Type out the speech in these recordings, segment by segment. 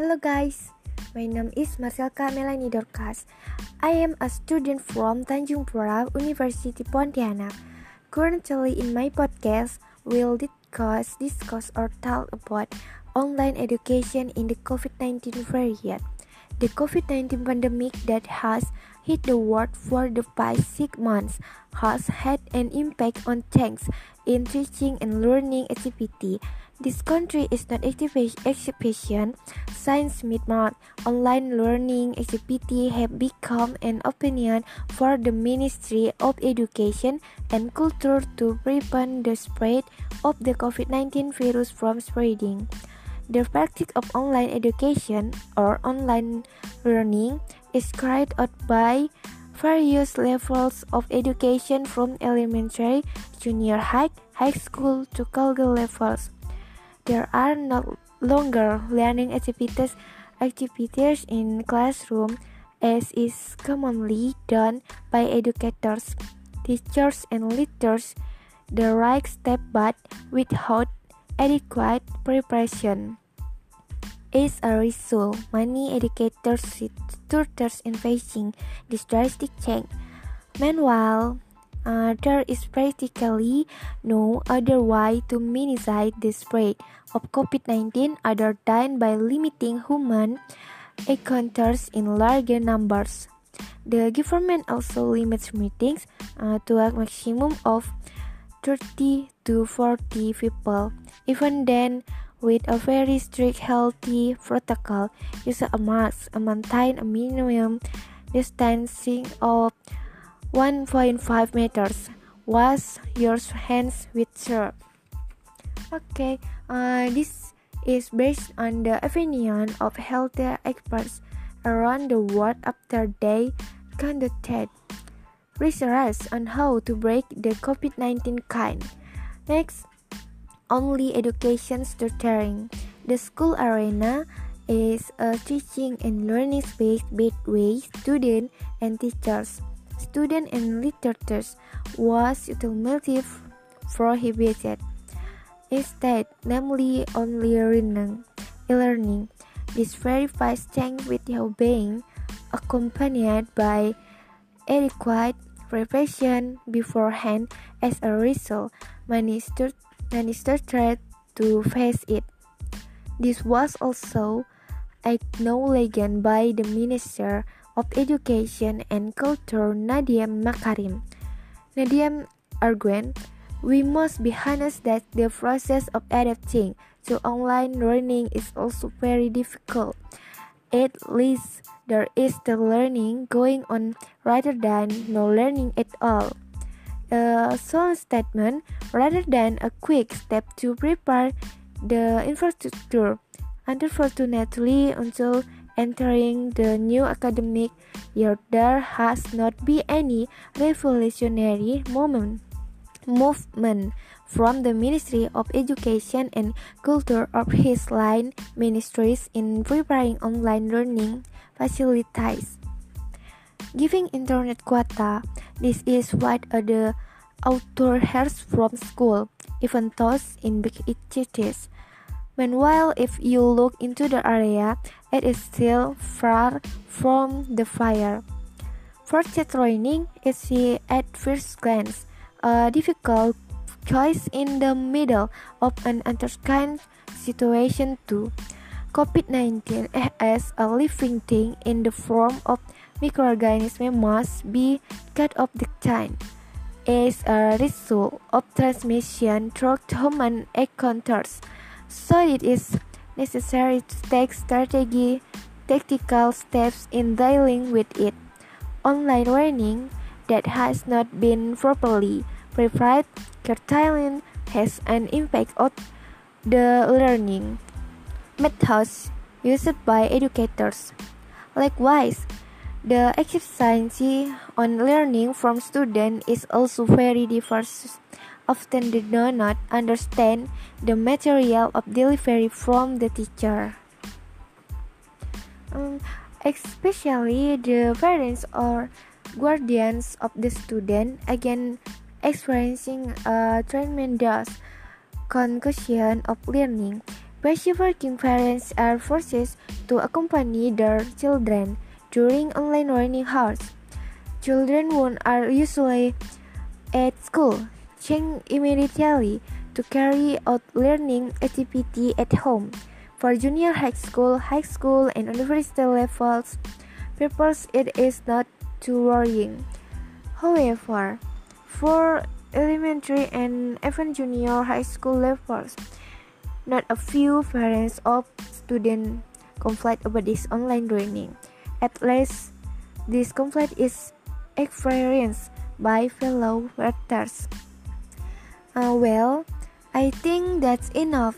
Hello guys, my name is Marcelka Melanie Dorcas. I am a student from Tanjung Pura University Pontianak. Currently in my podcast, we'll discuss, discuss or talk about online education in the COVID-19 period. The COVID-19 pandemic that has hit the world for the past six months has had an impact on things in teaching and learning activity this country is not exhibition. Science mid-March, online learning activity have become an opinion for the Ministry of Education and Culture to prevent the spread of the COVID-19 virus from spreading. The practice of online education or online learning is carried out by various levels of education from elementary, junior high, high school to college levels there are no longer learning activities activities in classroom as is commonly done by educators, teachers and leaders the right step but without adequate preparation. As a result, many educators tutors in facing this drastic change. Meanwhile, uh, there is practically no other way to minimize the spread of COVID-19 other than by limiting human encounters in larger numbers. The government also limits meetings uh, to a maximum of 30 to 40 people. Even then, with a very strict healthy protocol, use a mask and maintain a minimum distancing of 1.5 meters. Wash your hands with soap. Okay, uh, this is based on the opinion of health experts around the world after they conducted research on how to break the COVID-19 kind. Next, only education tutoring. The school arena is a teaching and learning space between students and teachers student and literatures was ultimately prohibited. Instead, namely only learning. This very fast change without being accompanied by adequate preparation beforehand. As a result, many, stu- many started to face it. This was also acknowledged by the minister of Education and Culture Nadiem Makarim. Nadiem argued, we must be honest that the process of adapting to online learning is also very difficult. At least there is the learning going on rather than no learning at all. A sole statement rather than a quick step to prepare the infrastructure. Unfortunately, until entering the new academic year, there has not been any revolutionary moment, movement from the Ministry of Education and Culture of his line ministries in preparing online learning facilities. Giving internet quota, this is what the author hears from school, even those in big cities. Meanwhile, if you look into the area, it is still far from the fire. Fortune training is at first glance a difficult choice in the middle of an uncertain situation too. COVID-19 as a living thing in the form of microorganisms must be cut off the chain. As a result of transmission through human encounters, so it is necessary to take strategy, tactical steps in dealing with it. Online learning that has not been properly prepared curtailing has an impact on the learning methods used by educators. Likewise, the efficiency on learning from students is also very diverse often do not understand the material of delivery from the teacher. Um, especially the parents or guardians of the student again experiencing a tremendous concussion of learning Busy working parents are forced to accompany their children during online learning hours. Children who are usually at school immediately to carry out learning activity at home. For junior high school, high school, and university levels, purpose it is not too worrying. However, for elementary and even junior high school levels, not a few parents of students complain about this online learning. At least, this complaint is experienced by fellow workers. Uh, well, I think that's enough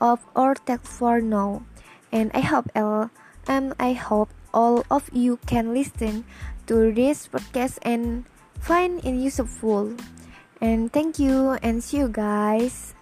of our talk for now, and I hope all, and I hope all of you can listen to this podcast and find it useful. And thank you and see you guys.